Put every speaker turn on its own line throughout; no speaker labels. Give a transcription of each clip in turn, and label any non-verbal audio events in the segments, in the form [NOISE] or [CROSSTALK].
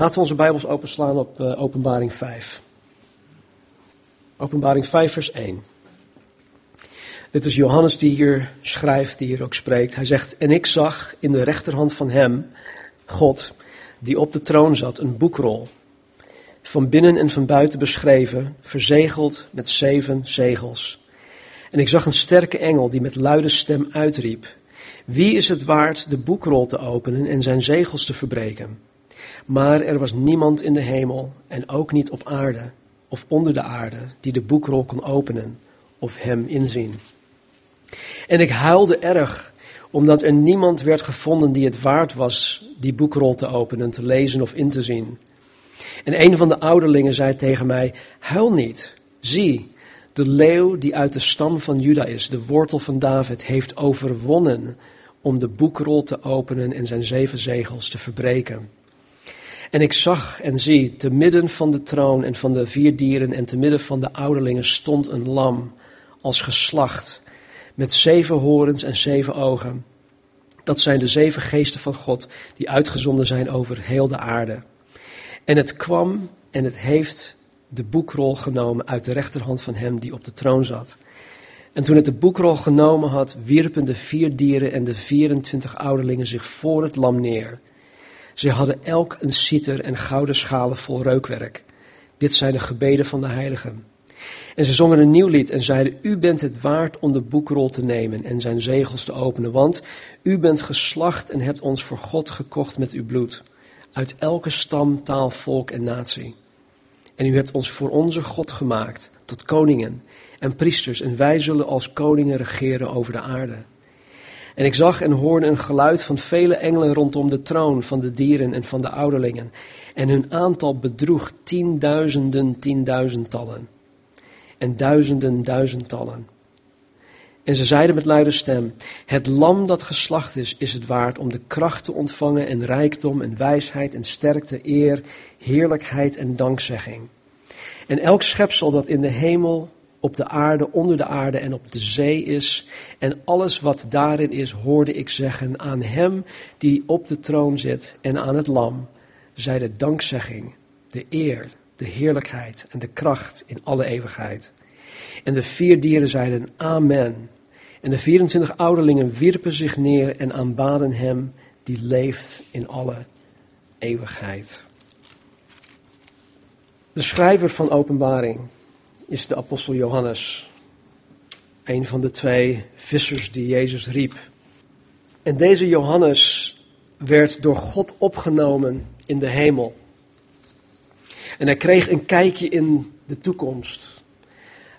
Laten we onze Bijbels openslaan op uh, Openbaring 5. Openbaring 5, vers 1. Dit is Johannes die hier schrijft, die hier ook spreekt. Hij zegt: En ik zag in de rechterhand van hem, God, die op de troon zat, een boekrol. Van binnen en van buiten beschreven, verzegeld met zeven zegels. En ik zag een sterke engel die met luide stem uitriep: Wie is het waard de boekrol te openen en zijn zegels te verbreken? Maar er was niemand in de hemel en ook niet op aarde of onder de aarde die de boekrol kon openen of hem inzien. En ik huilde erg, omdat er niemand werd gevonden die het waard was die boekrol te openen, te lezen of in te zien. En een van de ouderlingen zei tegen mij: Huil niet. Zie, de leeuw die uit de stam van Juda is, de wortel van David, heeft overwonnen om de boekrol te openen en zijn zeven zegels te verbreken. En ik zag en zie, te midden van de troon en van de vier dieren en te midden van de ouderlingen stond een lam als geslacht, met zeven horens en zeven ogen. Dat zijn de zeven geesten van God die uitgezonden zijn over heel de aarde. En het kwam en het heeft de boekrol genomen uit de rechterhand van hem die op de troon zat. En toen het de boekrol genomen had, wierpen de vier dieren en de 24 ouderlingen zich voor het lam neer. Ze hadden elk een citer en gouden schalen vol reukwerk. Dit zijn de gebeden van de heiligen. En ze zongen een nieuw lied en zeiden: U bent het waard om de boekrol te nemen en zijn zegels te openen, want u bent geslacht en hebt ons voor God gekocht met uw bloed, uit elke stam, taal, volk en natie. En u hebt ons voor onze God gemaakt tot koningen en priesters, en wij zullen als koningen regeren over de aarde. En ik zag en hoorde een geluid van vele engelen rondom de troon van de dieren en van de ouderlingen. En hun aantal bedroeg tienduizenden, tienduizendtallen. En duizenden, duizendtallen. En ze zeiden met luide stem: Het lam dat geslacht is, is het waard om de kracht te ontvangen en rijkdom en wijsheid en sterkte, eer, heerlijkheid en dankzegging. En elk schepsel dat in de hemel op de aarde, onder de aarde en op de zee is. En alles wat daarin is, hoorde ik zeggen aan hem die op de troon zit en aan het lam, zij de dankzegging, de eer, de heerlijkheid en de kracht in alle eeuwigheid. En de vier dieren zeiden Amen. En de 24 ouderlingen wierpen zich neer en aanbaden hem die leeft in alle eeuwigheid. De schrijver van Openbaring is de apostel Johannes. Een van de twee vissers die Jezus riep. En deze Johannes werd door God opgenomen in de hemel. En hij kreeg een kijkje in de toekomst.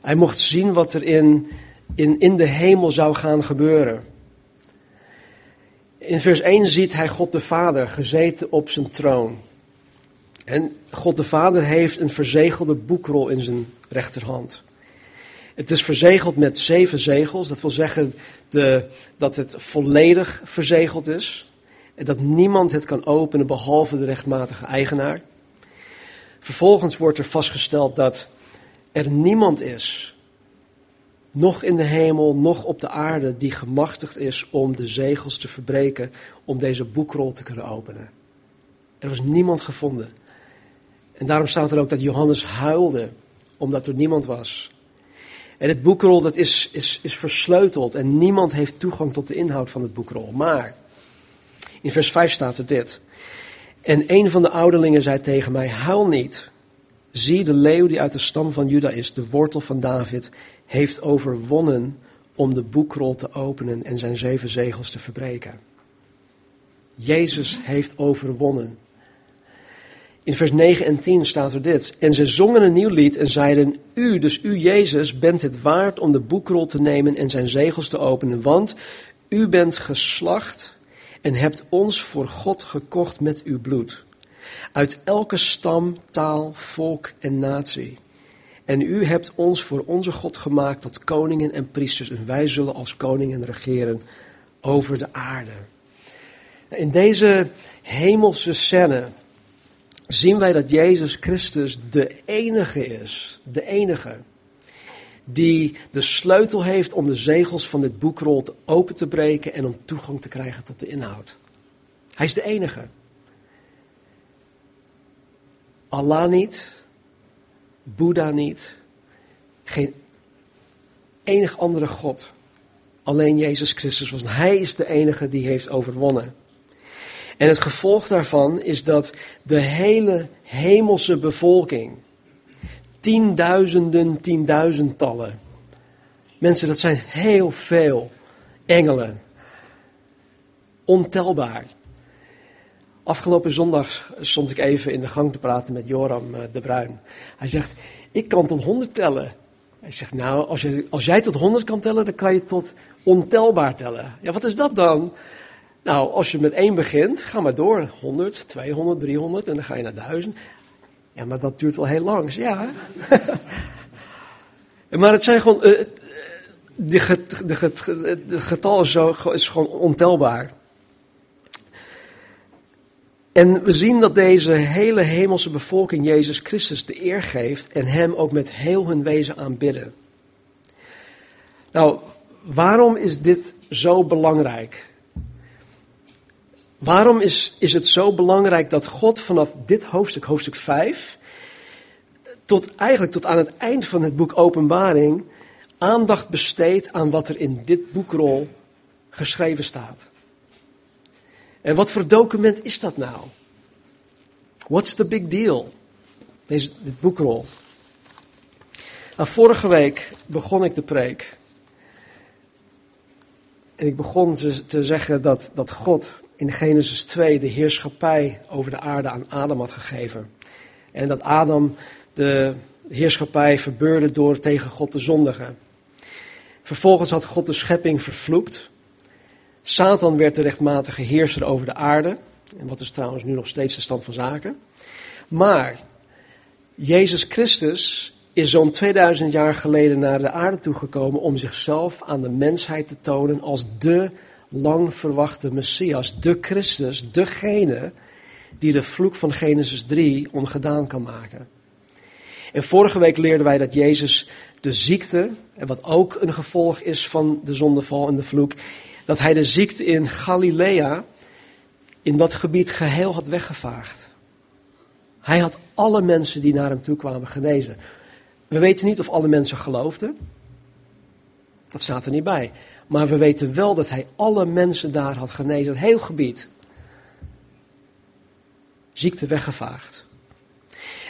Hij mocht zien wat er in, in, in de hemel zou gaan gebeuren. In vers 1 ziet hij God de Vader gezeten op zijn troon. En God de Vader heeft een verzegelde boekrol in zijn rechterhand. Het is verzegeld met zeven zegels. Dat wil zeggen dat het volledig verzegeld is. En dat niemand het kan openen behalve de rechtmatige eigenaar. Vervolgens wordt er vastgesteld dat er niemand is, nog in de hemel, nog op de aarde, die gemachtigd is om de zegels te verbreken, om deze boekrol te kunnen openen. Er was niemand gevonden. En daarom staat er ook dat Johannes huilde, omdat er niemand was. En het boekrol dat is, is, is versleuteld en niemand heeft toegang tot de inhoud van het boekrol. Maar in vers 5 staat er dit. En een van de ouderlingen zei tegen mij, huil niet. Zie, de leeuw die uit de stam van Juda is, de wortel van David, heeft overwonnen om de boekrol te openen en zijn zeven zegels te verbreken. Jezus heeft overwonnen. In vers 9 en 10 staat er dit. En ze zongen een nieuw lied en zeiden, u, dus u Jezus, bent het waard om de boekrol te nemen en zijn zegels te openen, want u bent geslacht en hebt ons voor God gekocht met uw bloed. Uit elke stam, taal, volk en natie. En u hebt ons voor onze God gemaakt tot koningen en priesters en wij zullen als koningen regeren over de aarde. In deze hemelse scène zien wij dat Jezus Christus de enige is, de enige, die de sleutel heeft om de zegels van dit boekrol open te breken en om toegang te krijgen tot de inhoud. Hij is de enige. Allah niet, Boeddha niet, geen enig andere God. Alleen Jezus Christus was. Hij is de enige die heeft overwonnen. En het gevolg daarvan is dat de hele hemelse bevolking, tienduizenden, tienduizendtallen, mensen, dat zijn heel veel engelen, ontelbaar. Afgelopen zondag stond ik even in de gang te praten met Joram eh, de Bruin. Hij zegt, ik kan tot honderd tellen. Hij zegt, nou, als, je, als jij tot honderd kan tellen, dan kan je tot ontelbaar tellen. Ja, wat is dat dan? Nou, als je met één begint, ga maar door. 100, 200, 300 en dan ga je naar 1000. Ja, maar dat duurt wel heel lang. Ja. [LAUGHS] maar het zijn gewoon. Uh, de, de, getal is, zo, is gewoon ontelbaar. En we zien dat deze hele hemelse bevolking Jezus Christus de eer geeft en Hem ook met heel hun wezen aanbidden. Nou, waarom is dit zo belangrijk? Waarom is, is het zo belangrijk dat God vanaf dit hoofdstuk, hoofdstuk 5, tot eigenlijk tot aan het eind van het boek Openbaring, aandacht besteedt aan wat er in dit boekrol geschreven staat? En wat voor document is dat nou? What's the big deal? Deze, boekrol. Nou, vorige week begon ik de preek. En ik begon te, te zeggen dat, dat God in Genesis 2 de heerschappij over de aarde aan Adam had gegeven. En dat Adam de heerschappij verbeurde door tegen God te zondigen. Vervolgens had God de schepping vervloekt. Satan werd de rechtmatige heerser over de aarde. En wat is trouwens nu nog steeds de stand van zaken. Maar Jezus Christus is zo'n 2000 jaar geleden naar de aarde toegekomen om zichzelf aan de mensheid te tonen als de lang verwachte Messias, de Christus, degene die de vloek van Genesis 3 ongedaan kan maken. En vorige week leerden wij dat Jezus de ziekte, en wat ook een gevolg is van de zondeval en de vloek, dat hij de ziekte in Galilea, in dat gebied geheel had weggevaagd. Hij had alle mensen die naar hem toe kwamen genezen. We weten niet of alle mensen geloofden. Dat staat er niet bij. Maar we weten wel dat hij alle mensen daar had genezen, het heel gebied. Ziekte weggevaagd.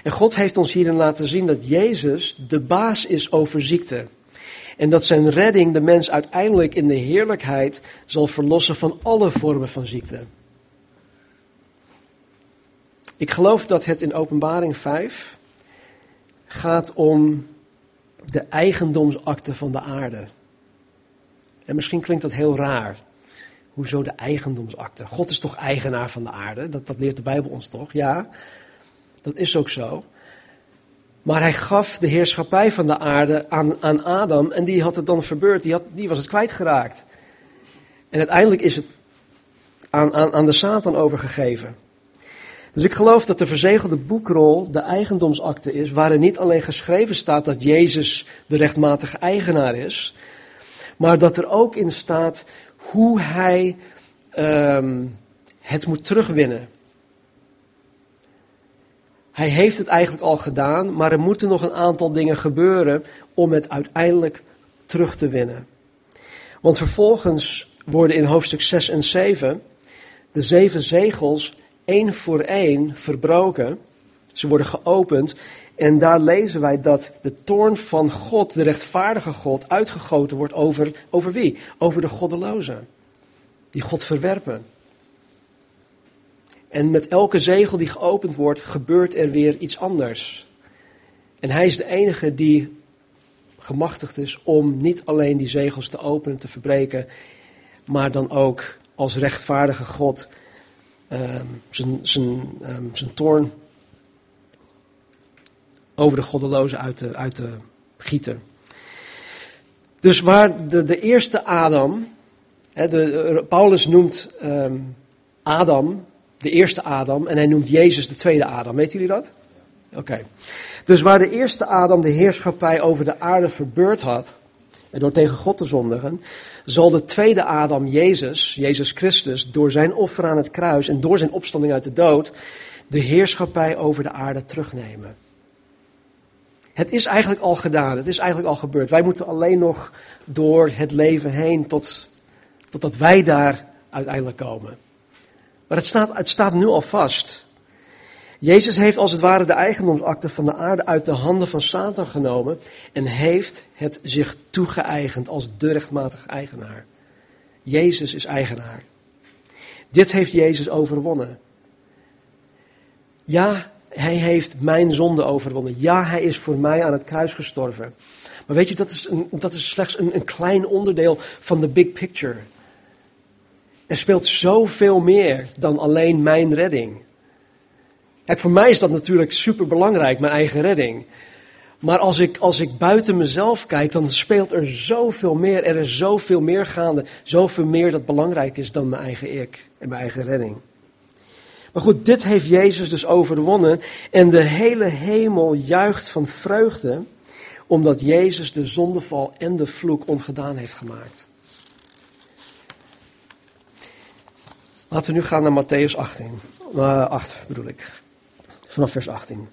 En God heeft ons hierin laten zien dat Jezus de baas is over ziekte. En dat zijn redding de mens uiteindelijk in de heerlijkheid zal verlossen van alle vormen van ziekte. Ik geloof dat het in Openbaring 5 gaat om de eigendomsakte van de aarde. En misschien klinkt dat heel raar. Hoezo de eigendomsakte? God is toch eigenaar van de aarde? Dat, dat leert de Bijbel ons toch? Ja, dat is ook zo. Maar hij gaf de heerschappij van de aarde aan, aan Adam en die had het dan verbeurd, die, had, die was het kwijtgeraakt. En uiteindelijk is het aan, aan, aan de Satan overgegeven. Dus ik geloof dat de verzegelde boekrol de eigendomsakte is, waarin niet alleen geschreven staat dat Jezus de rechtmatige eigenaar is, maar dat er ook in staat hoe hij um, het moet terugwinnen. Hij heeft het eigenlijk al gedaan, maar er moeten nog een aantal dingen gebeuren om het uiteindelijk terug te winnen. Want vervolgens worden in hoofdstuk 6 en 7 de zeven zegels één voor één verbroken. Ze worden geopend en daar lezen wij dat de toorn van God, de rechtvaardige God, uitgegoten wordt over, over wie? Over de goddelozen. Die God verwerpen. En met elke zegel die geopend wordt, gebeurt er weer iets anders. En hij is de enige die gemachtigd is om niet alleen die zegels te openen, te verbreken, maar dan ook als rechtvaardige God um, zijn, zijn, um, zijn toorn over de goddelozen uit te, uit te gieten. Dus waar de, de eerste Adam, hè, de, Paulus noemt um, Adam de eerste Adam en hij noemt Jezus de tweede Adam. Weten jullie dat? Oké. Dus waar de eerste Adam de heerschappij over de aarde verbeurd had, en door tegen God te zondigen, zal de tweede Adam, Jezus, Jezus Christus, door zijn offer aan het kruis en door zijn opstanding uit de dood, de heerschappij over de aarde terugnemen. Het is eigenlijk al gedaan, het is eigenlijk al gebeurd. Wij moeten alleen nog door het leven heen tot, totdat wij daar uiteindelijk komen. Maar het staat, het staat nu al vast. Jezus heeft als het ware de eigendomsakte van de aarde uit de handen van Satan genomen en heeft het zich toegeëigend als de rechtmatige eigenaar. Jezus is eigenaar. Dit heeft Jezus overwonnen. Ja, hij heeft mijn zonde overwonnen. Ja, hij is voor mij aan het kruis gestorven. Maar weet je, dat is, dat is slechts een, een klein onderdeel van de big picture. Er speelt zoveel meer dan alleen mijn redding. Kijk, voor mij is dat natuurlijk super belangrijk, mijn eigen redding. Maar als ik, als ik buiten mezelf kijk, dan speelt er zoveel meer. Er is zoveel meer gaande. Zoveel meer dat belangrijk is dan mijn eigen ik en mijn eigen redding. Maar goed, dit heeft Jezus dus overwonnen. En de hele hemel juicht van vreugde. Omdat Jezus de zondeval en de vloek ongedaan heeft gemaakt. Laten we nu gaan naar Matthäus 18. Uh, 8 bedoel ik. Vanaf vers 18.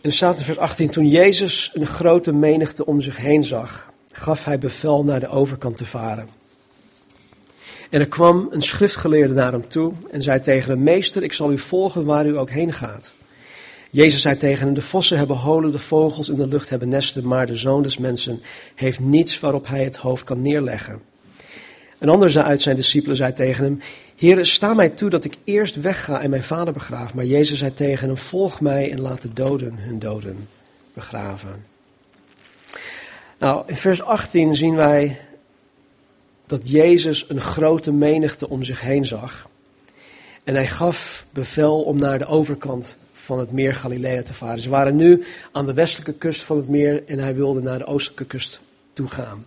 En er staat in vers 18, toen Jezus een grote menigte om zich heen zag, gaf hij bevel naar de overkant te varen. En er kwam een schriftgeleerde naar hem toe en zei tegen hem, meester, ik zal u volgen waar u ook heen gaat. Jezus zei tegen hem, de vossen hebben holen, de vogels in de lucht hebben nesten, maar de zoon des mensen heeft niets waarop hij het hoofd kan neerleggen. Een ander uit zijn discipelen zei tegen hem, Heer, sta mij toe dat ik eerst wegga en mijn vader begraaf. Maar Jezus zei tegen hem, volg mij en laat de doden hun doden begraven. Nou, in vers 18 zien wij dat Jezus een grote menigte om zich heen zag. En hij gaf bevel om naar de overkant van het meer Galilea te varen. Ze waren nu aan de westelijke kust van het meer en hij wilde naar de oostelijke kust toe gaan.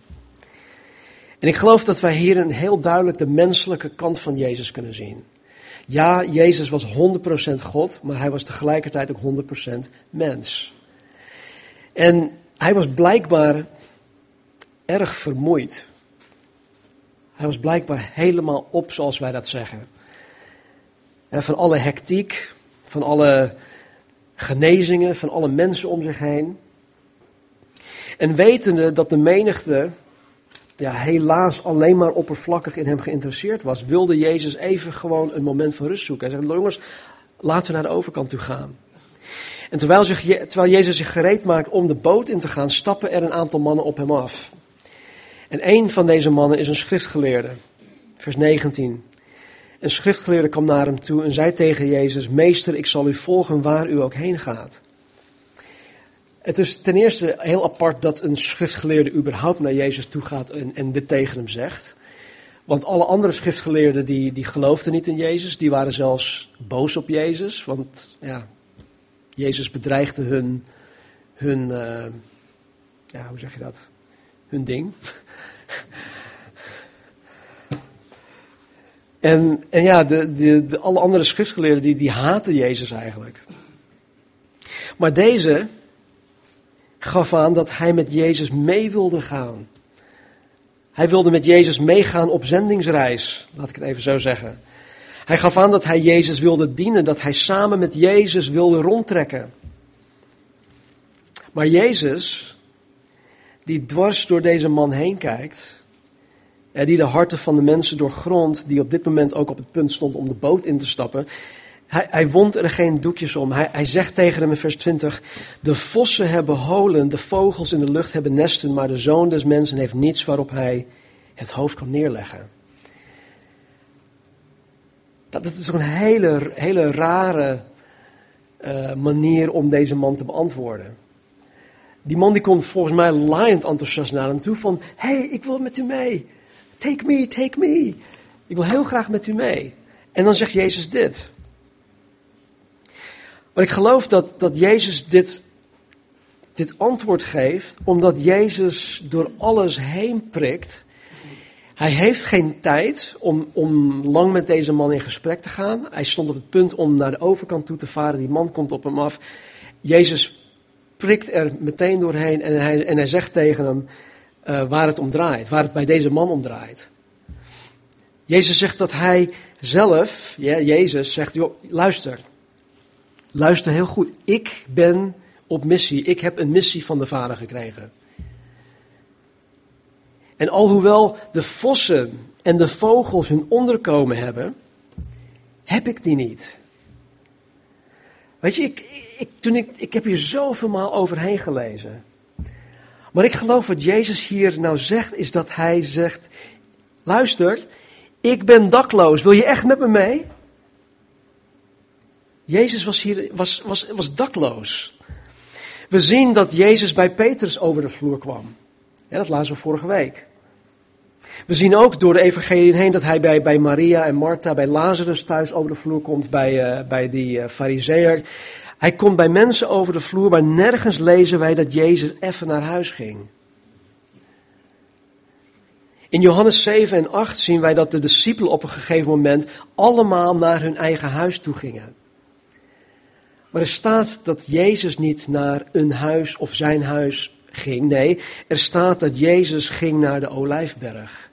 En ik geloof dat wij hier een heel duidelijk de menselijke kant van Jezus kunnen zien. Ja, Jezus was 100% God, maar hij was tegelijkertijd ook 100% mens. En hij was blijkbaar erg vermoeid. Hij was blijkbaar helemaal op, zoals wij dat zeggen. En van alle hectiek, van alle genezingen, van alle mensen om zich heen. En wetende dat de menigte ja, helaas alleen maar oppervlakkig in hem geïnteresseerd was, wilde Jezus even gewoon een moment van rust zoeken. Hij zei, jongens, laten we naar de overkant toe gaan. En terwijl, zich, terwijl Jezus zich gereed maakt om de boot in te gaan, stappen er een aantal mannen op hem af. En een van deze mannen is een schriftgeleerde. Vers 19. Een schriftgeleerde kwam naar hem toe en zei tegen Jezus: Meester, ik zal u volgen waar u ook heen gaat. Het is ten eerste heel apart dat een schriftgeleerde überhaupt naar Jezus toe gaat en, en dit tegen hem zegt. Want alle andere schriftgeleerden die, die geloofden niet in Jezus, die waren zelfs boos op Jezus. Want ja, Jezus bedreigde hun, hun uh, ja, hoe zeg je dat? Hun ding. en, en ja, de, de, de, alle andere schriftgeleerden die, die haten Jezus eigenlijk. Maar deze, gaf aan dat hij met Jezus mee wilde gaan. Hij wilde met Jezus meegaan op zendingsreis, laat ik het even zo zeggen. Hij gaf aan dat hij Jezus wilde dienen, dat hij samen met Jezus wilde rondtrekken. Maar Jezus, die dwars door deze man heen kijkt, en die de harten van de mensen doorgrondt, die op dit moment ook op het punt stond om de boot in te stappen, hij, hij wond er geen doekjes om. Hij, hij zegt tegen hem in vers 20: De vossen hebben holen, de vogels in de lucht hebben nesten, maar de zoon des mensen heeft niets waarop hij het hoofd kan neerleggen. Dat, is een hele, hele rare uh, manier om deze man te beantwoorden. Die man die komt volgens mij laaiend enthousiast naar hem toe van, hey, ik wil met u mee. Take me, take me. Ik wil heel graag met u mee. En dan zegt Jezus dit. Maar ik geloof dat, dat Jezus dit, dit antwoord geeft omdat Jezus door alles heen prikt. Hij heeft geen tijd om, om lang met deze man in gesprek te gaan. Hij stond op het punt om naar de overkant toe te varen. Die man komt op hem af. Jezus prikt er meteen doorheen en hij, en hij zegt tegen hem: uh, waar het om draait, waar het bij deze man om draait. Jezus zegt dat hij zelf, ja, Jezus zegt, joh, luister, luister heel goed, ik ben op missie, ik heb een missie van de Vader gekregen. En alhoewel de vossen en de vogels hun onderkomen hebben, heb ik die niet. Weet je, ik, ik, toen ik, ik heb hier zoveel maal overheen gelezen. Maar ik geloof wat Jezus hier nou zegt, is dat hij zegt, luister, ik ben dakloos, wil je echt met me mee? Jezus was hier, was, was, was dakloos. We zien dat Jezus bij Petrus over de vloer kwam. Dat lazen we vorige week. We zien ook door de evangelie heen dat hij bij, bij Maria en Martha, bij Lazarus thuis over de vloer komt, bij, uh, bij die uh, fariseer. Hij komt bij mensen over de vloer, maar nergens lezen wij dat Jezus even naar huis ging. In Johannes 7 en 8 zien wij dat de discipelen op een gegeven moment allemaal naar hun eigen huis toe gingen. Maar er staat dat Jezus niet naar een huis of zijn huis ging. Nee, er staat dat Jezus ging naar de Olijfberg.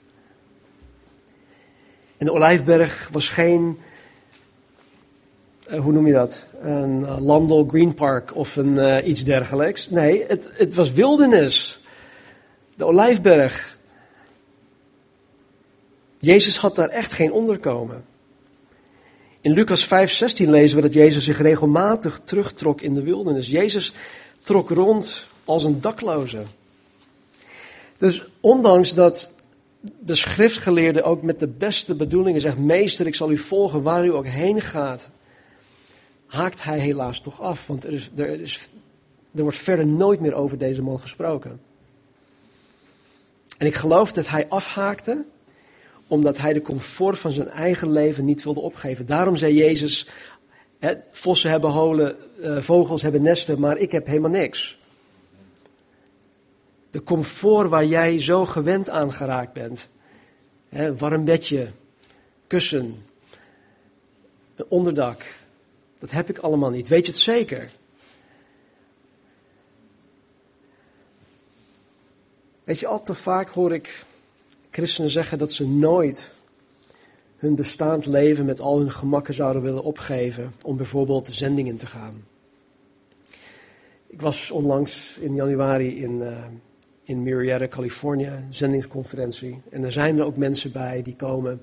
En de Olijfberg was geen, hoe noem je dat? Een uh, Landel Green Park of een, uh, iets dergelijks. Nee, het, het was wildernis. De Olijfberg. Jezus had daar echt geen onderkomen. In Lucas 5:16 lezen we dat Jezus zich regelmatig terugtrok in de wildernis. Jezus trok rond als een dakloze. Dus ondanks dat de schriftgeleerde ook met de beste bedoelingen zegt: Meester, ik zal u volgen waar u ook heen gaat, haakt hij helaas toch af, want er, is, er, is, er wordt verder nooit meer over deze man gesproken. En ik geloof dat hij afhaakte omdat hij de comfort van zijn eigen leven niet wilde opgeven. Daarom zei Jezus: hè, Vossen hebben holen, uh, vogels hebben nesten, maar ik heb helemaal niks. De comfort waar jij zo gewend aan geraakt bent. Hè, warm bedje, kussen, een onderdak. Dat heb ik allemaal niet. Weet je het zeker? Weet je, al te vaak hoor ik christenen zeggen dat ze nooit hun bestaand leven met al hun gemakken zouden willen opgeven om bijvoorbeeld de zendingen te gaan. Ik was onlangs in januari in, uh, in Murrieta, Californië, een zendingsconferentie. En er zijn er ook mensen bij die komen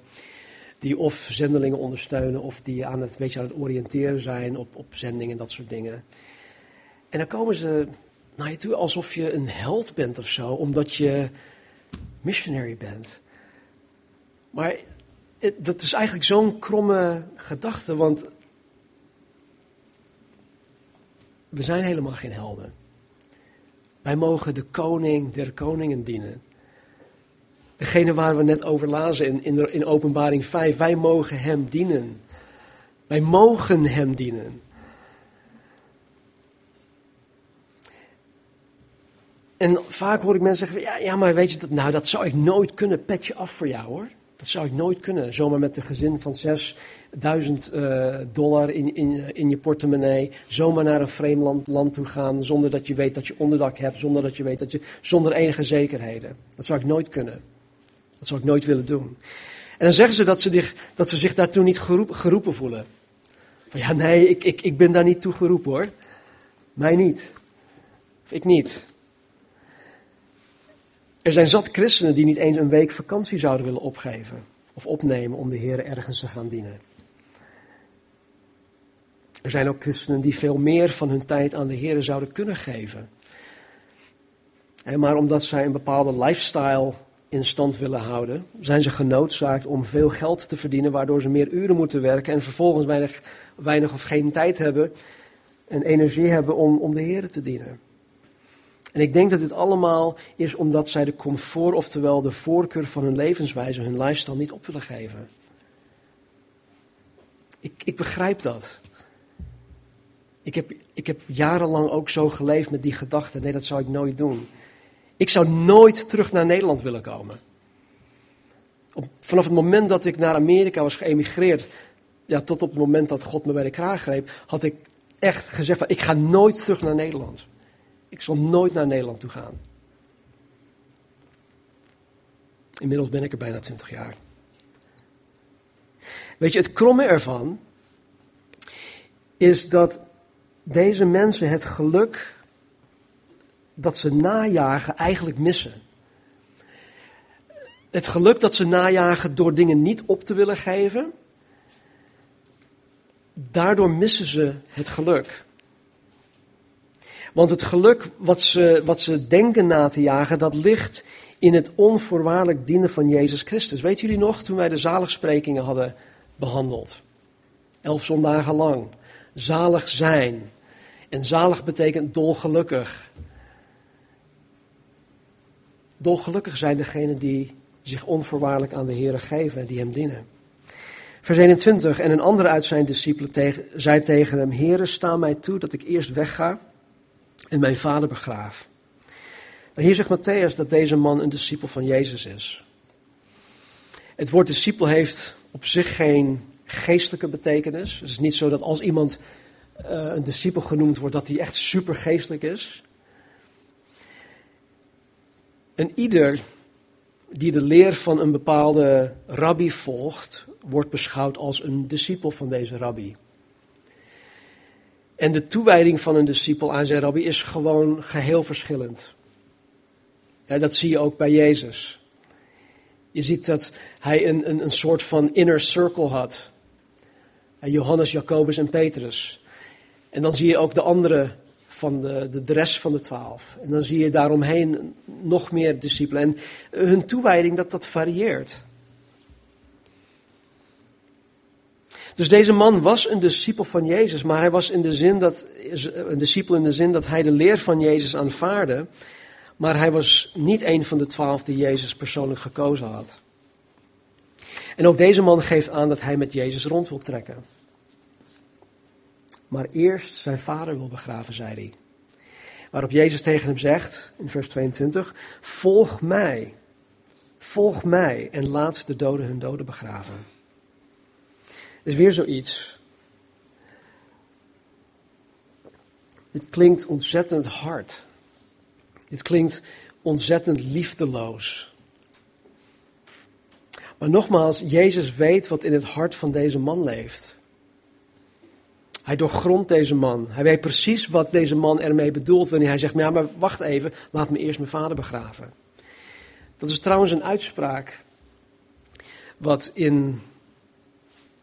die of zendelingen ondersteunen of die aan het, beetje aan het oriënteren zijn op, op zendingen en dat soort dingen. En dan komen ze naar je toe alsof je een held bent of zo, omdat je missionary bent. Maar het, dat is eigenlijk zo'n kromme gedachte, want we zijn helemaal geen helden. Wij mogen de koning der koningen dienen. Degene waar we net over lazen in, in, in openbaring 5, wij mogen hem dienen. Wij mogen hem dienen. En vaak hoor ik mensen zeggen, ja, ja maar weet je, dat, nou dat zou ik nooit kunnen, petje af voor jou hoor. Dat zou ik nooit kunnen, zomaar met een gezin van 6000 uh, dollar in, in, in je portemonnee, zomaar naar een vreemd land, land toe gaan, zonder dat je weet dat je onderdak hebt, zonder dat je weet dat je, zonder enige zekerheden. Dat zou ik nooit kunnen. Dat zou ik nooit willen doen. En dan zeggen ze dat ze, zich, dat ze zich daartoe niet geroep, geroepen voelen. Van ja, nee, ik, ik, ik ben daar niet toe geroepen hoor. Mij niet. Of ik niet. Er zijn zat christenen die niet eens een week vakantie zouden willen opgeven of opnemen om de Heer ergens te gaan dienen. Er zijn ook christenen die veel meer van hun tijd aan de Heer zouden kunnen geven. Maar omdat zij een bepaalde lifestyle in stand willen houden, zijn ze genoodzaakt om veel geld te verdienen, waardoor ze meer uren moeten werken en vervolgens weinig, weinig of geen tijd hebben en energie hebben om, om de Heer te dienen. En ik denk dat dit allemaal is omdat zij de comfort, oftewel de voorkeur van hun levenswijze, hun lifestyle niet op willen geven. Ik, ik begrijp dat. Ik heb, ik heb jarenlang ook zo geleefd met die gedachte. Nee, dat zou ik nooit doen. Ik zou nooit terug naar Nederland willen komen. Op, vanaf het moment dat ik naar Amerika was geëmigreerd, ja, tot op het moment dat God me bij de kraag greep, had ik echt gezegd: van, ik ga nooit terug naar Nederland. Ik zal nooit naar Nederland toe gaan. Inmiddels ben ik er bijna 20 jaar. Weet je, het kromme ervan is dat deze mensen het geluk dat ze najagen eigenlijk missen. Het geluk dat ze najagen door dingen niet op te willen geven, daardoor missen ze het geluk. Want het geluk wat ze, wat ze denken na te jagen, dat ligt in het onvoorwaardelijk dienen van Jezus Christus. Weet jullie nog, toen wij de zaligsprekingen hadden behandeld? Elf zondagen lang. Zalig zijn. En zalig betekent dolgelukkig. Dolgelukkig zijn degenen die zich onvoorwaardelijk aan de Heer geven en die hem dienen. Vers 21. En een andere uit zijn discipelen zei tegen hem: Heere, sta mij toe dat ik eerst wegga en mijn vader begraaf. En hier zegt Matthäus dat deze man een discipel van Jezus is. Het woord discipel heeft op zich geen geestelijke betekenis. Het is niet zo dat als iemand uh, een discipel genoemd wordt, dat hij echt super geestelijk is. En ieder die de leer van een bepaalde rabbi volgt, wordt beschouwd als een discipel van deze rabbi. En de toewijding van een discipel aan zijn rabbi is gewoon geheel verschillend. Ja, dat zie je ook bij Jezus. Je ziet dat hij een, een, een soort van inner circle had. Johannes, Jacobus en Petrus. En dan zie je ook de andere van de, de, rest van de twaalf. En dan zie je daaromheen nog meer discipelen. En hun toewijding, dat, dat varieert. Dus deze man was een discipel van Jezus, maar hij was in de zin dat, een discipel in de zin dat hij de leer van Jezus aanvaarde, maar hij was niet een van de twaalf die Jezus persoonlijk gekozen had. En ook deze man geeft aan dat hij met Jezus rond wil trekken. Maar eerst zijn vader wil begraven, zei hij. Waarop Jezus tegen hem zegt, in vers 22, volg mij, volg mij en laat de doden hun doden begraven is weer zoiets. Dit klinkt ontzettend hard. Dit klinkt ontzettend liefdeloos. Maar nogmaals, Jezus weet wat in het hart van deze man leeft. Hij doorgrondt deze man. Hij weet precies wat deze man ermee bedoelt wanneer hij zegt: ja, maar wacht even, laat me eerst mijn vader begraven. Dat is trouwens een uitspraak wat in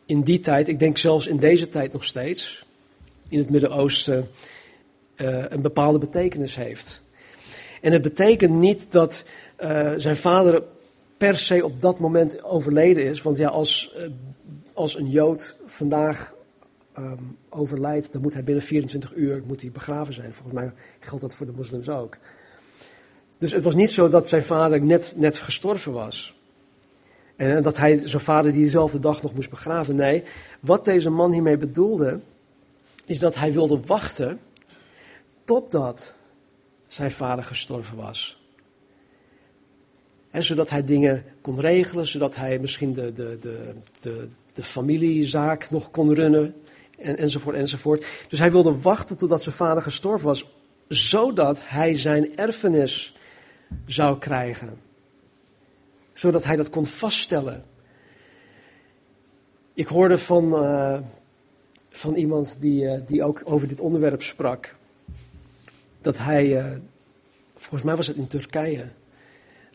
in die tijd, ik denk zelfs in deze tijd nog steeds, in het Midden-Oosten, uh, een bepaalde betekenis heeft. En het betekent niet dat uh, zijn vader per se op dat moment overleden is. Want ja, als, uh, als een Jood vandaag um, overlijdt, dan moet hij binnen 24 uur moet hij begraven zijn. Volgens mij geldt dat voor de moslims ook. Dus het was niet zo dat zijn vader net, net gestorven was. En dat hij zijn vader diezelfde dag nog moest begraven. Nee, wat deze man hiermee bedoelde, is dat hij wilde wachten totdat zijn vader gestorven was. zodat hij dingen kon regelen, zodat hij misschien de, de, de, de, de familiezaak nog kon runnen, en, enzovoort, enzovoort. Dus hij wilde wachten totdat zijn vader gestorven was, zodat hij zijn erfenis zou krijgen zodat hij dat kon vaststellen. Ik hoorde van, uh, van iemand die, uh, die ook over dit onderwerp sprak. Dat hij, uh, volgens mij was het in Turkije,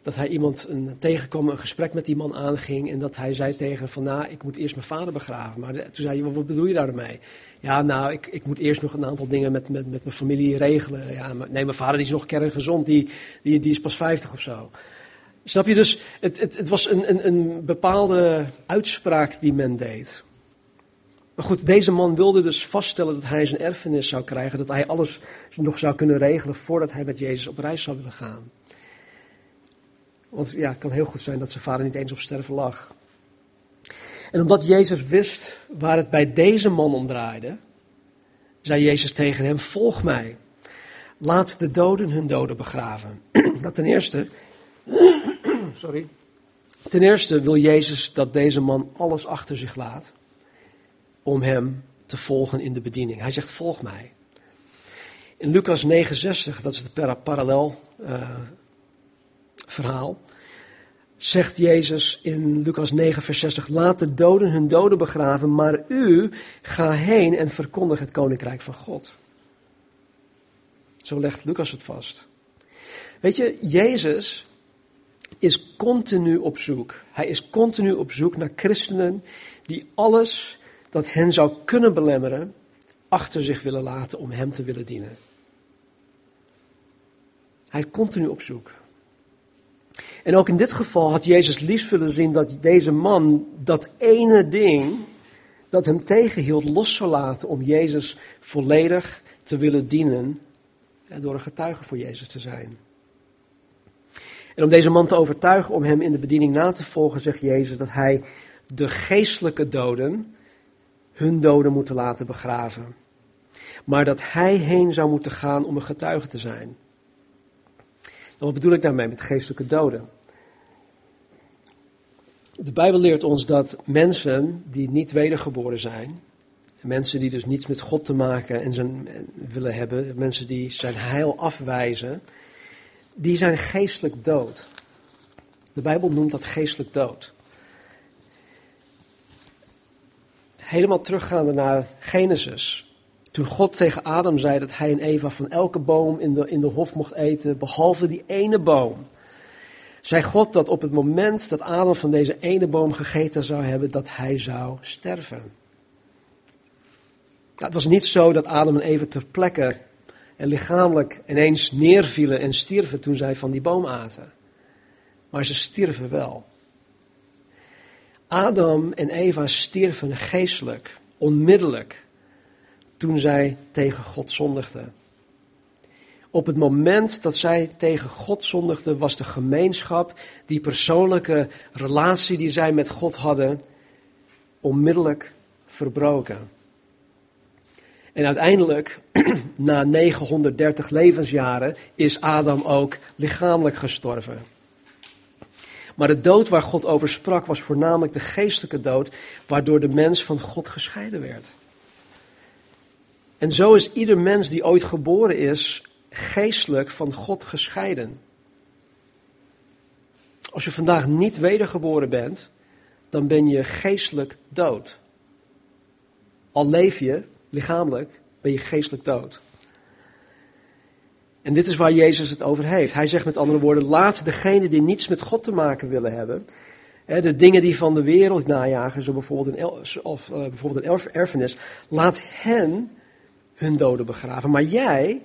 dat hij iemand een, tegenkwam, een gesprek met die man aanging. En dat hij zei tegen van, nou, ik moet eerst mijn vader begraven. Maar toen zei hij, wat bedoel je daarmee? Ja, nou, ik, ik moet eerst nog een aantal dingen met, met, met mijn familie regelen. Ja, maar, nee, mijn vader die is nog kerngezond, die, die, die is pas 50 of zo. Snap je dus? Het, het, het was een, een, een bepaalde uitspraak die men deed. Maar goed, deze man wilde dus vaststellen dat hij zijn erfenis zou krijgen, dat hij alles nog zou kunnen regelen voordat hij met Jezus op reis zou willen gaan. Want ja, het kan heel goed zijn dat zijn vader niet eens op sterven lag. En omdat Jezus wist waar het bij deze man om draaide, zei Jezus tegen hem: Volg mij. Laat de doden hun doden begraven. [CLEARS THROAT] Dat ten eerste [CLEARS THROAT] Sorry. Ten eerste wil Jezus dat deze man alles achter zich laat om hem te volgen in de bediening. Hij zegt: Volg mij. In Lucas 69, dat is het parallel uh, verhaal, zegt Jezus in Lucas 9, vers 60, laat de doden hun doden begraven, maar u ga heen en verkondig het koninkrijk van God. Zo legt Lucas het vast. Weet je, Jezus is continu op zoek. Hij is continu op zoek naar christenen die alles dat hen zou kunnen belemmeren, achter zich willen laten om hem te willen dienen. Hij is continu op zoek. En ook in dit geval had Jezus liefst willen zien dat deze man dat ene ding dat hem tegenhield los zou laten om Jezus volledig te willen dienen en door een getuige voor Jezus te zijn. En om deze man te overtuigen om hem in de bediening na te volgen, zegt Jezus dat hij de geestelijke doden hun doden moeten laten begraven. Maar dat hij heen zou moeten gaan om een getuige te zijn. Wat bedoel ik daarmee met geestelijke doden? De Bijbel leert ons dat mensen die niet wedergeboren zijn, mensen die dus niets met God te maken en willen hebben, mensen die zijn heil afwijzen, die zijn geestelijk dood. De Bijbel noemt dat geestelijk dood. Helemaal teruggaande naar Genesis. Toen God tegen Adam zei dat hij en Eva van elke boom in de, in de hof mocht eten, behalve die ene boom. Zei God dat op het moment dat Adam van deze ene boom gegeten zou hebben, dat hij zou sterven. Nou, het was niet zo dat Adam en Eva ter plekke en lichamelijk ineens neervielen en stierven toen zij van die boom aten. Maar ze stierven wel. Adam en Eva stierven geestelijk, onmiddellijk, toen zij tegen God zondigden. Op het moment dat zij tegen God zondigden, was de gemeenschap, die persoonlijke relatie die zij met God hadden, onmiddellijk verbroken. En uiteindelijk, [CLEARS THROAT] na 930 levensjaren, is Adam ook lichamelijk gestorven. Maar de dood waar God over sprak was voornamelijk de geestelijke dood, waardoor de mens van God gescheiden werd. En zo is ieder mens die ooit geboren is, geestelijk van God gescheiden. Als je vandaag niet wedergeboren bent, dan ben je geestelijk dood. Al leef je, lichamelijk ben je geestelijk dood. En dit is waar Jezus het over heeft. Hij zegt met andere woorden, laat degene die niets met God te maken willen hebben, de dingen die van de wereld najagen, zo bijvoorbeeld een, een erfenis, laat hen hun doden begraven. Maar jij,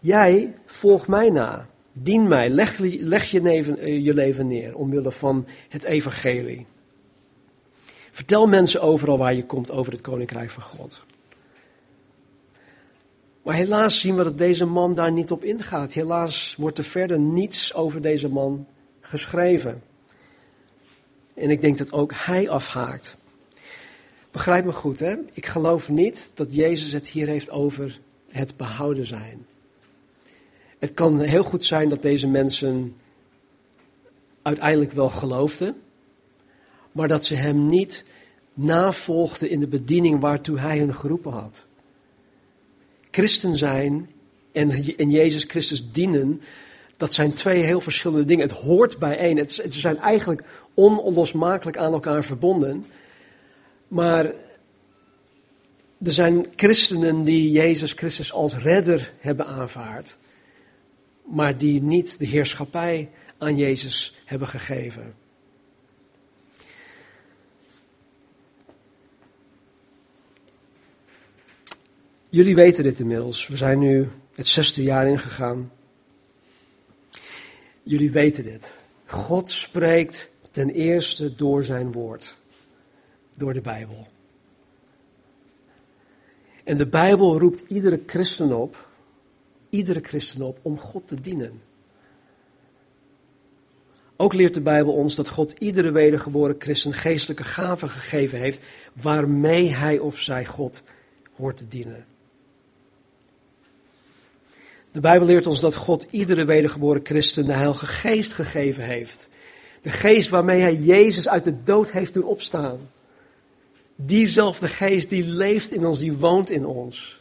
jij volg mij na. Dien mij, leg, je, eh, je leven neer omwille van het evangelie. Vertel mensen overal waar je komt over het koninkrijk van God. Maar helaas zien we dat deze man daar niet op ingaat. Helaas wordt er verder niets over deze man geschreven. En ik denk dat ook hij afhaakt. Begrijp me goed, hè? Ik geloof niet dat Jezus het hier heeft over het behouden zijn. Het kan heel goed zijn dat deze mensen uiteindelijk wel geloofden, maar dat ze hem niet navolgden in de bediening waartoe hij hen geroepen had christen zijn en, en Jezus Christus dienen, dat zijn twee heel verschillende dingen. Het hoort bijeen. Ze zijn eigenlijk onlosmakelijk aan elkaar verbonden. Maar er zijn christenen die Jezus Christus als redder hebben aanvaard, maar die niet de heerschappij aan Jezus hebben gegeven. Jullie weten dit inmiddels. We zijn nu het zesde jaar ingegaan. Jullie weten dit. God spreekt ten eerste door zijn woord. Door de Bijbel. En de Bijbel roept iedere christen op, iedere christen op om God te dienen. Ook leert de Bijbel ons dat God iedere wedergeboren christen geestelijke gaven gegeven heeft, waarmee hij of zij God hoort te dienen. De Bijbel leert ons dat God iedere wedergeboren christen de Heilige Geest gegeven heeft. De geest waarmee hij Jezus uit de dood heeft doen opstaan. Diezelfde geest die leeft in ons, die woont in ons.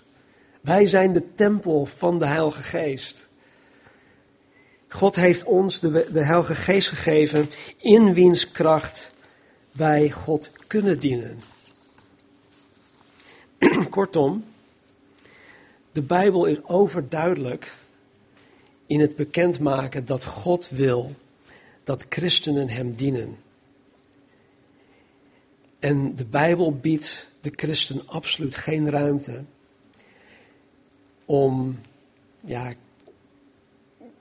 Wij zijn de tempel van de Heilige Geest. God heeft ons de, de Heilige Geest gegeven, in wiens kracht wij God kunnen dienen. [CLEARS THROAT] Kortom, de Bijbel is overduidelijk in het bekendmaken dat God wil dat christenen Hem dienen. En de Bijbel biedt de christen absoluut geen ruimte om, ja, ik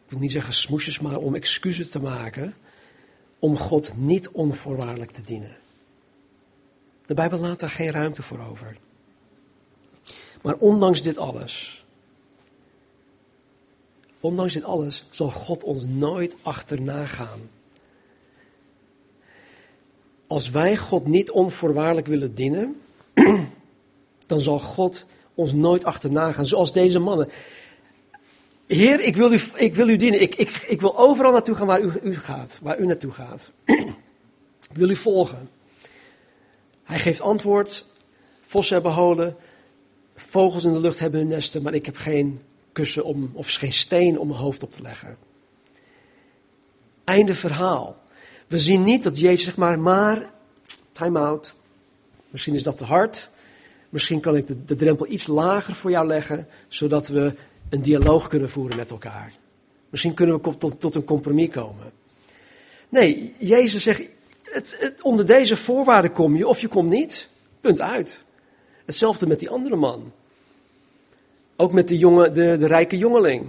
wil niet zeggen smoesjes, maar om excuses te maken om God niet onvoorwaardelijk te dienen. De Bijbel laat daar geen ruimte voor over. Maar ondanks dit alles, ondanks dit alles, zal God ons nooit achterna gaan. Als wij God niet onvoorwaardelijk willen dienen, [CLEARS THROAT] dan zal God ons nooit achterna gaan, zoals deze mannen. Heer, ik wil u, ik wil u dienen. Ik, ik, ik wil overal naartoe gaan waar u, u gaat, waar u naartoe gaat. [CLEARS THROAT] ik wil u volgen. Hij geeft antwoord. Vossen hebben holen. Vogels in de lucht hebben hun nesten, maar ik heb geen kussen om, of geen steen om mijn hoofd op te leggen. Einde verhaal. We zien niet dat Jezus zegt maar, maar, time out. Misschien is dat te hard. Misschien kan ik de, drempel iets lager voor jou leggen, zodat we een dialoog kunnen voeren met elkaar. Misschien kunnen we tot, tot een compromis komen. Nee, Jezus zegt, het, onder deze voorwaarden kom je of je komt niet. Punt uit. Hetzelfde met die andere man. Ook met de, de, de rijke jongeling.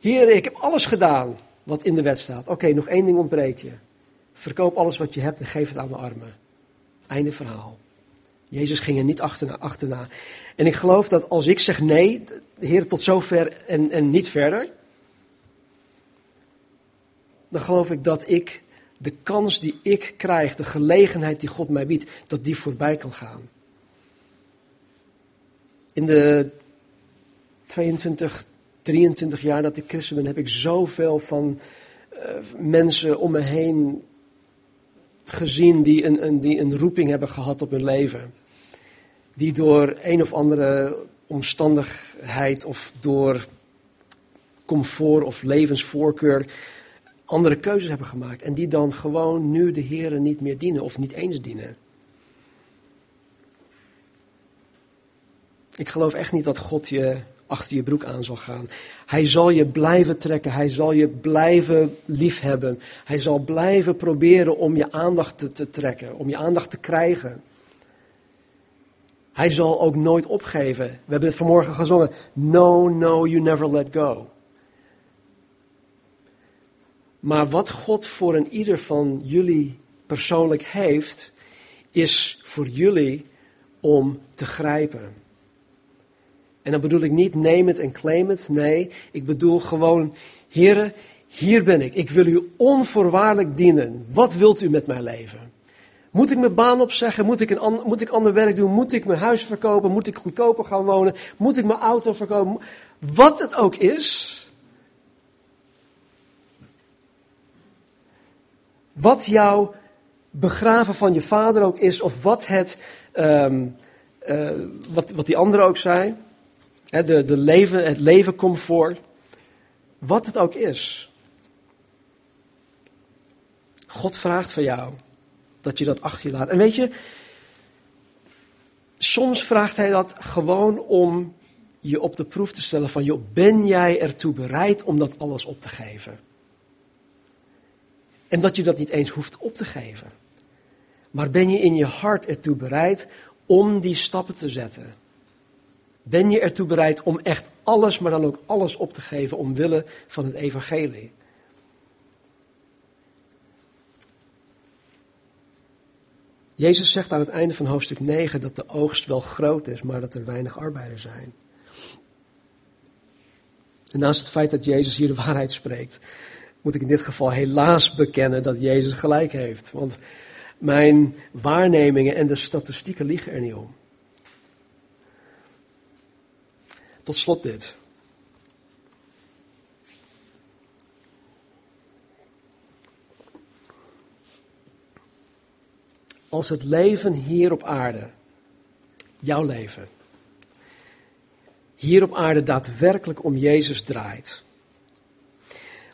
Heer, ik heb alles gedaan wat in de wet staat. Oké, nog één ding ontbreekt je. Verkoop alles wat je hebt en geef het aan de armen. Einde verhaal. Jezus ging er niet achterna. achterna. En ik geloof dat als ik zeg nee, Heer, tot zover en, en niet verder. Dan geloof ik dat ik de kans die ik krijg, de gelegenheid die God mij biedt, dat die voorbij kan gaan. In de 22, 23 jaar dat ik christen ben, heb ik zoveel van uh, mensen om me heen gezien die een, een, die een roeping hebben gehad op hun leven. Die door een of andere omstandigheid of door comfort of levensvoorkeur andere keuzes hebben gemaakt. En die dan gewoon nu de Heren niet meer dienen of niet eens dienen. Ik geloof echt niet dat God je achter je broek aan zal gaan. Hij zal je blijven trekken. Hij zal je blijven liefhebben. Hij zal blijven proberen om je aandacht te, te trekken, om je aandacht te krijgen. Hij zal ook nooit opgeven. We hebben het vanmorgen gezongen. No, no, you never let go. Maar wat God voor een ieder van jullie persoonlijk heeft, is voor jullie om te grijpen. En dan bedoel ik niet neem het en claim het. Nee, ik bedoel gewoon, heren, hier ben ik. Ik wil u onvoorwaardelijk dienen. Wat wilt u met mijn leven? Moet ik mijn baan opzeggen? Moet ik, een, moet ik ander werk doen? Moet ik mijn huis verkopen? Moet ik goedkoper gaan wonen? Moet ik mijn auto verkopen? Wat het ook is. Wat jouw begraven van je vader ook is, of wat, het, um, uh, wat, wat die anderen ook zijn de, de leven, het levencomfort, wat het ook is. God vraagt van jou dat je dat achter je laat. En weet je, soms vraagt hij dat gewoon om je op de proef te stellen van, joh, ben jij ertoe bereid om dat alles op te geven? En dat je dat niet eens hoeft op te geven. Maar ben je in je hart ertoe bereid om die stappen te zetten? Ben je ertoe bereid om echt alles, maar dan ook alles op te geven omwille van het evangelie? Jezus zegt aan het einde van hoofdstuk 9 dat de oogst wel groot is, maar dat er weinig arbeiders zijn. En naast het feit dat Jezus hier de waarheid spreekt, moet ik in dit geval helaas bekennen dat Jezus gelijk heeft. Want mijn waarnemingen en de statistieken liegen er niet om. Tot slot dit. Als het leven hier op aarde, jouw leven, hier op aarde daadwerkelijk om Jezus draait,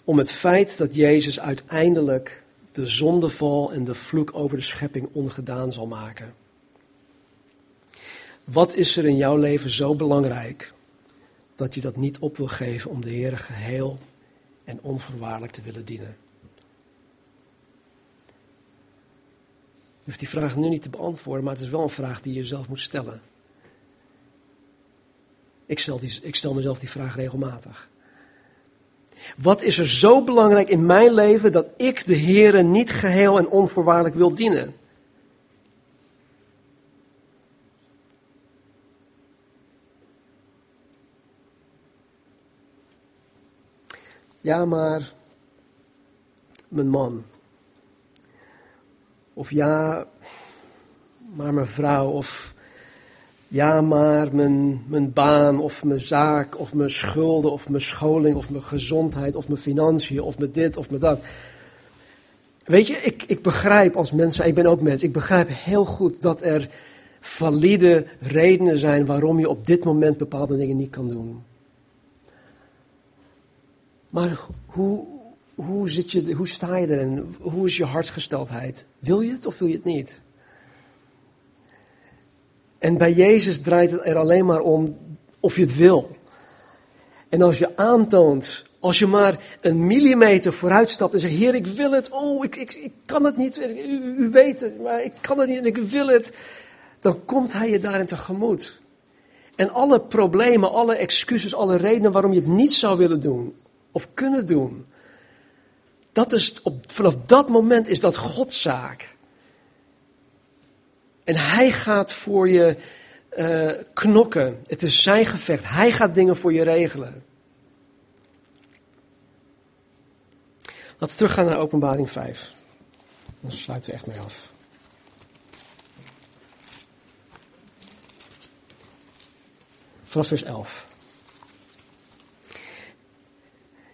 om het feit dat Jezus uiteindelijk de zondeval en de vloek over de schepping ongedaan zal maken. Wat is er in jouw leven zo belangrijk dat je dat niet op wil geven om de Heer geheel en onvoorwaardelijk te willen dienen? Je hoeft die vraag nu niet te beantwoorden, maar het is wel een vraag die je jezelf moet stellen. Ik stel, die, ik stel mezelf die vraag regelmatig. Wat is er zo belangrijk in mijn leven dat ik de Heere niet geheel en onvoorwaardelijk wil dienen? Ja, maar mijn man. Of ja, maar mijn vrouw. Of ja, maar mijn, mijn baan of mijn zaak of mijn schulden of mijn scholing of mijn gezondheid of mijn financiën of mijn dit of mijn dat. Weet je, ik, ik begrijp als mensen, ik ben ook mens, ik begrijp heel goed dat er valide redenen zijn waarom je op dit moment bepaalde dingen niet kan doen. Maar hoe, hoe, zit je, hoe sta je erin? Hoe is je hartgesteldheid? Wil je het of wil je het niet? En bij Jezus draait het er alleen maar om of je het wil. En als je aantoont, als je maar een millimeter vooruit stapt en zegt: Heer, ik wil het. Oh, ik, ik, ik kan het niet. U, u weet het, maar ik kan het niet en ik wil het. Dan komt Hij je daarin tegemoet. En alle problemen, alle excuses, alle redenen waarom je het niet zou willen doen of kunnen doen. Dat is op, vanaf dat moment is dat Godszaak. En hij gaat voor je uh, knokken. Het is zijn gevecht. Hij gaat dingen voor je regelen. Laten we teruggaan naar openbaring 5. Dan sluiten we echt mee af. Vanaf vers 11.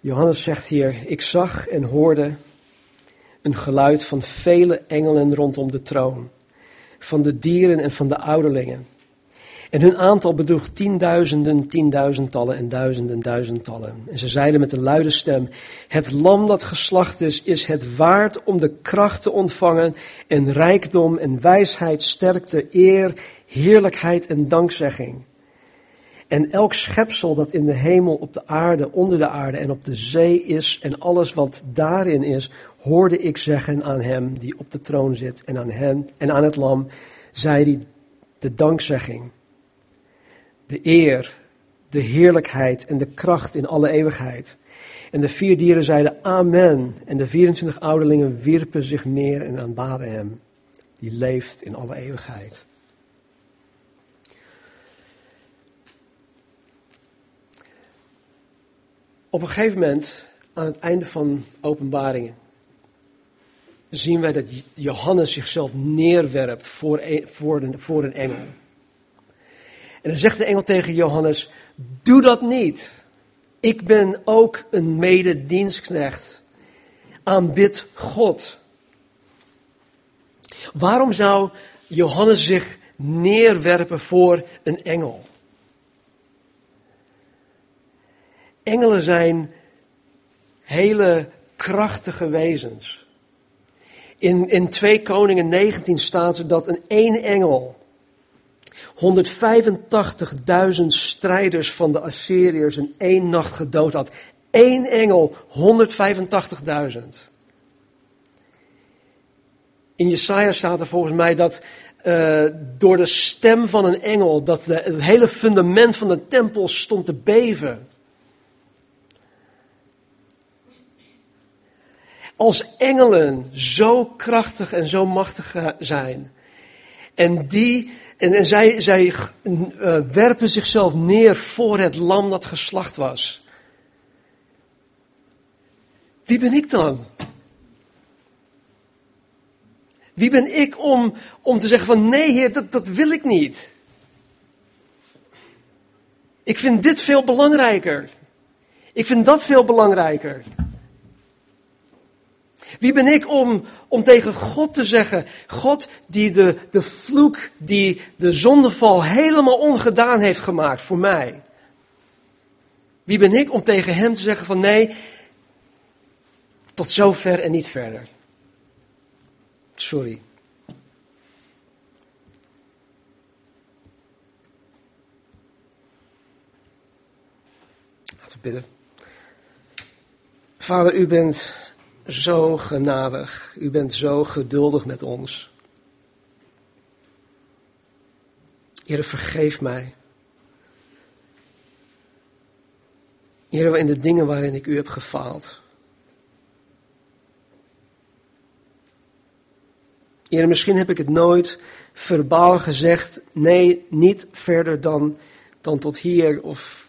Johannes zegt hier: Ik zag en hoorde een geluid van vele engelen rondom de troon van de dieren en van de ouderlingen. En hun aantal bedroeg tienduizenden, tienduizendtallen en duizenden, duizendtallen. En ze zeiden met een luide stem, het lam dat geslacht is, is het waard om de kracht te ontvangen en rijkdom en wijsheid, sterkte, eer, heerlijkheid en dankzegging. En elk schepsel dat in de hemel, op de aarde, onder de aarde en op de zee is en alles wat daarin is, hoorde ik zeggen aan hem die op de troon zit en aan hem en aan het lam, zei hij de dankzegging, de eer, de heerlijkheid en de kracht in alle eeuwigheid. En de vier dieren zeiden amen en de 24 ouderlingen wierpen zich neer en aanbaden hem, die leeft in alle eeuwigheid. Op een gegeven moment, aan het einde van openbaringen, zien wij dat Johannes zichzelf neerwerpt voor een, voor, een, voor een engel. En dan zegt de engel tegen Johannes, doe dat niet. Ik ben ook een mededienstknecht. Aanbid God. Waarom zou Johannes zich neerwerpen voor een engel? Engelen zijn hele krachtige wezens. In, in 2 Koningen 19 staat er dat een één engel 185.000 strijders van de Assyriërs in één nacht gedood had. Eén engel, 185.000. In Jesaja staat er volgens mij dat uh, door de stem van een engel, dat het hele fundament van de tempel stond te beven. Als engelen zo krachtig en zo machtig zijn. En, die, en, zij, zij uh, werpen zichzelf neer voor het lam dat geslacht was. Wie ben ik dan? Wie ben ik om, om te zeggen van nee heer, dat, dat wil ik niet. Ik vind dit veel belangrijker. Ik vind dat veel belangrijker. Wie ben ik om, om tegen God te zeggen, God die de, de vloek, die de zondeval helemaal ongedaan heeft gemaakt voor mij. Wie ben ik om tegen hem te zeggen van nee, Tot zover en niet verder. Sorry. Laten we bidden. Vader, u bent zo genadig. U bent zo geduldig met ons. Heer, vergeef mij. Heer, in de dingen waarin ik u heb gefaald. Heer, misschien heb ik het nooit verbaal gezegd. Nee, niet verder dan, dan tot hier. Of,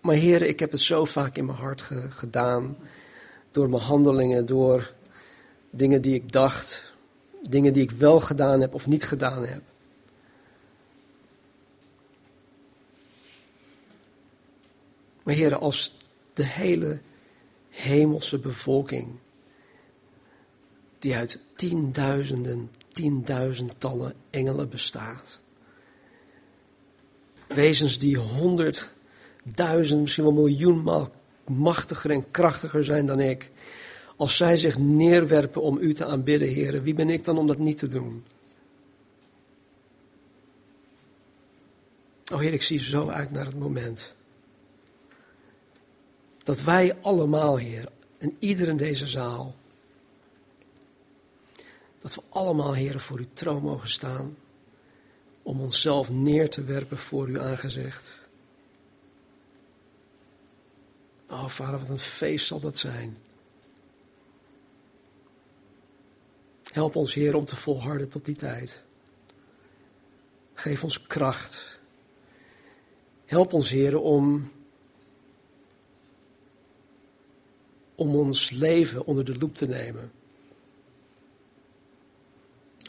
maar Heer, ik heb het zo vaak in mijn hart gedaan. Door mijn handelingen, door dingen die ik dacht. Dingen die ik wel gedaan heb of niet gedaan heb. Maar heren, als de hele hemelse bevolking, die uit tienduizenden, tienduizendtallen engelen bestaat, wezens die honderdduizend, misschien wel miljoenmaal machtiger en krachtiger zijn dan ik, als zij zich neerwerpen om u te aanbidden, heren, wie ben ik dan om dat niet te doen? Oh Heer, ik zie zo uit naar het moment dat wij allemaal, Heer, en ieder in deze zaal, dat we allemaal, Heer, voor uw troon mogen staan, om onszelf neer te werpen voor uw aangezicht. Oh, Vader, wat een feest zal dat zijn. Help ons, Heer, om te volharden tot die tijd. Geef ons kracht. Help ons, Heer, om om ons leven onder de loep te nemen.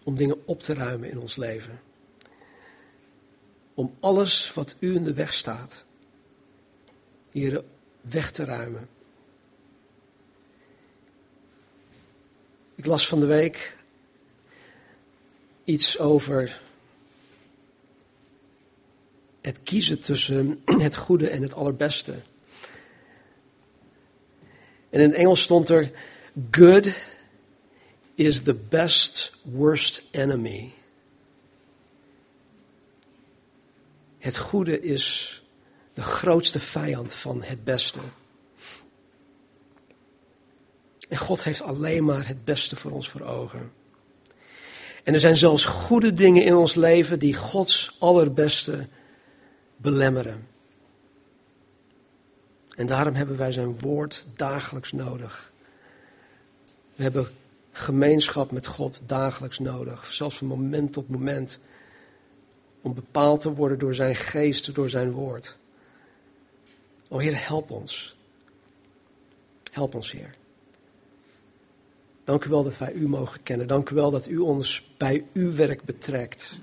Om dingen op te ruimen in ons leven. Om alles wat u in de weg staat, hier weg te ruimen. Ik las van de week iets over het kiezen tussen het goede en het allerbeste. En in Engels stond er: Good is the best worst enemy. Het goede is de grootste vijand van het beste. En God heeft alleen maar het beste voor ons voor ogen. En er zijn zelfs goede dingen in ons leven die Gods allerbeste belemmeren. En daarom hebben wij zijn woord dagelijks nodig. We hebben gemeenschap met God dagelijks nodig, zelfs van moment tot moment, om bepaald te worden door zijn geest, door zijn woord. O Heer, help ons. Help ons, Heer. Dank u wel dat wij u mogen kennen. Dank u wel dat u ons bij uw werk betrekt.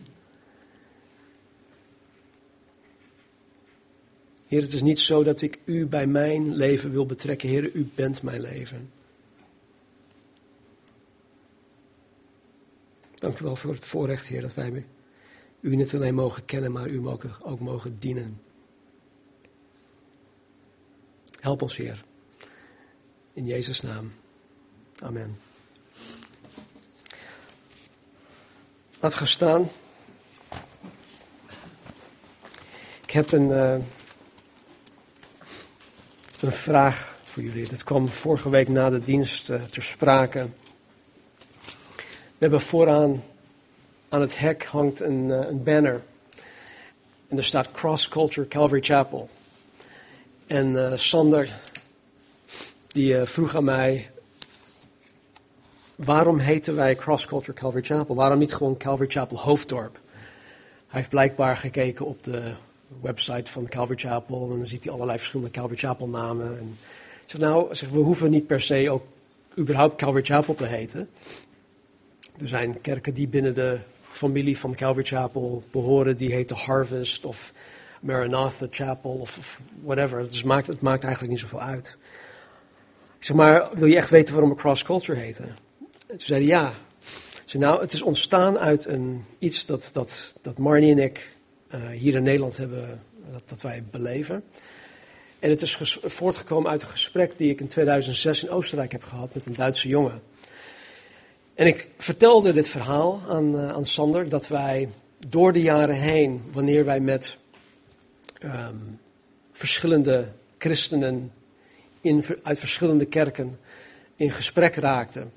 Heer, het is niet zo dat ik u bij mijn leven wil betrekken. Heer, u bent mijn leven. Dank u wel voor het voorrecht, Heer, dat wij u niet alleen mogen kennen, maar u ook mogen dienen. Help ons, Heer. In Jezus' naam. Amen. Laat gaan staan. Ik heb een. Uh, een vraag voor jullie. Dat kwam vorige week na de dienst uh, ter sprake. We hebben vooraan aan het hek hangt een, uh, een banner. En er staat Cross Culture Calvary Chapel. En uh, Sander, die vroeg aan mij, waarom heten wij Cross Culture Calvary Chapel? Waarom niet gewoon Calvary Chapel Hoofddorp? Hij heeft blijkbaar gekeken op de website van Calvary Chapel. En dan ziet hij allerlei verschillende Calvary Chapel namen. En ik zeg, nou, zeg, we hoeven niet per se ook überhaupt Calvary Chapel te heten. Er zijn kerken die binnen de familie van Calvary Chapel behoren, die heten Harvest of Maranatha Chapel of, whatever. Dus het maakt, het maakt eigenlijk niet zoveel uit. Ik zeg maar, wil je echt weten waarom we Cross Culture heten? En toen zei hij ja. zei, nou, het is ontstaan uit een, iets dat, dat, dat Marnie en ik uh, hier in Nederland hebben, dat, dat wij beleven. En het is voortgekomen uit een gesprek die ik in 2006 in Oostenrijk heb gehad met een Duitse jongen. En ik vertelde dit verhaal aan, uh, aan Sander dat wij door de jaren heen, wanneer wij met um, verschillende christenen in, uit verschillende kerken in gesprek raakten,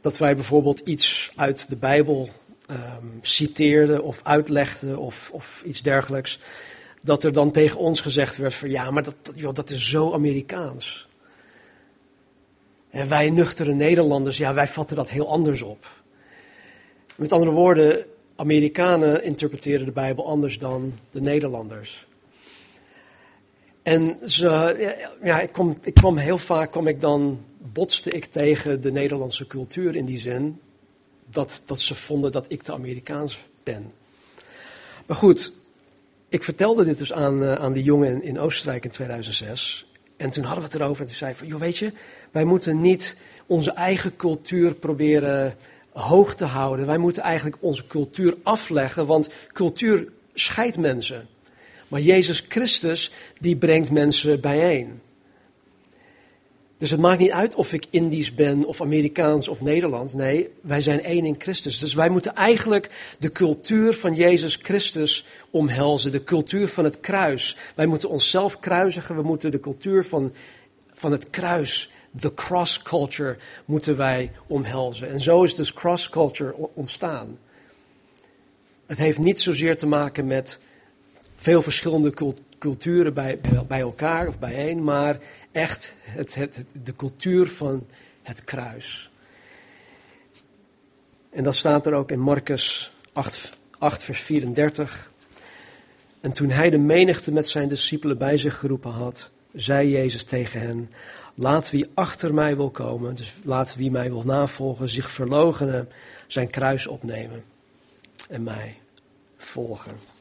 dat wij bijvoorbeeld iets uit de Bijbel um, citeerden of uitlegden of, of iets dergelijks, dat er dan tegen ons gezegd werd van ja, maar dat, joh, dat is zo Amerikaans. En wij nuchtere Nederlanders, ja, wij vatten dat heel anders op. Met andere woorden, Amerikanen interpreteren de Bijbel anders dan de Nederlanders. En ze, ja, ik, kom, ik kwam heel vaak, kom ik dan, botste ik tegen de Nederlandse cultuur in die zin, dat, dat ze vonden dat ik te Amerikaans ben. Maar goed, ik vertelde dit dus aan, uh, aan die jongen in, in Oostenrijk in 2006. En toen hadden we het erover en toen zei ik van, joh weet je, wij moeten niet onze eigen cultuur proberen hoog te houden. Wij moeten eigenlijk onze cultuur afleggen, want cultuur scheidt mensen. Maar Jezus Christus, die brengt mensen bijeen. Dus het maakt niet uit of ik Indisch ben, of Amerikaans of Nederlands. Nee, wij zijn één in Christus. Dus wij moeten eigenlijk de cultuur van Jezus Christus omhelzen. De cultuur van het kruis. Wij moeten onszelf kruisigen. We moeten de cultuur van, van het kruis, de cross culture, moeten wij omhelzen. En zo is dus cross culture ontstaan. Het heeft niet zozeer te maken met veel verschillende culturen bij, bij elkaar of bijeen, maar echt het, het, de cultuur van het kruis. En dat staat er ook in Marcus 8, 8, vers 34. En toen hij de menigte met zijn discipelen bij zich geroepen had, zei Jezus tegen hen: Laat wie achter mij wil komen, dus laat wie mij wil navolgen, zich verloochenen, zijn kruis opnemen en mij volgen.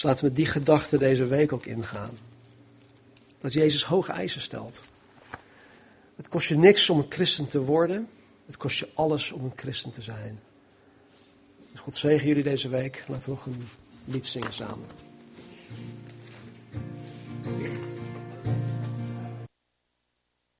Dus laten we die gedachte deze week ook ingaan. Dat Jezus hoge eisen stelt. Het kost je niks om een christen te worden. Het kost je alles om een christen te zijn. Dus God zegen jullie deze week. Laten we nog een lied zingen samen.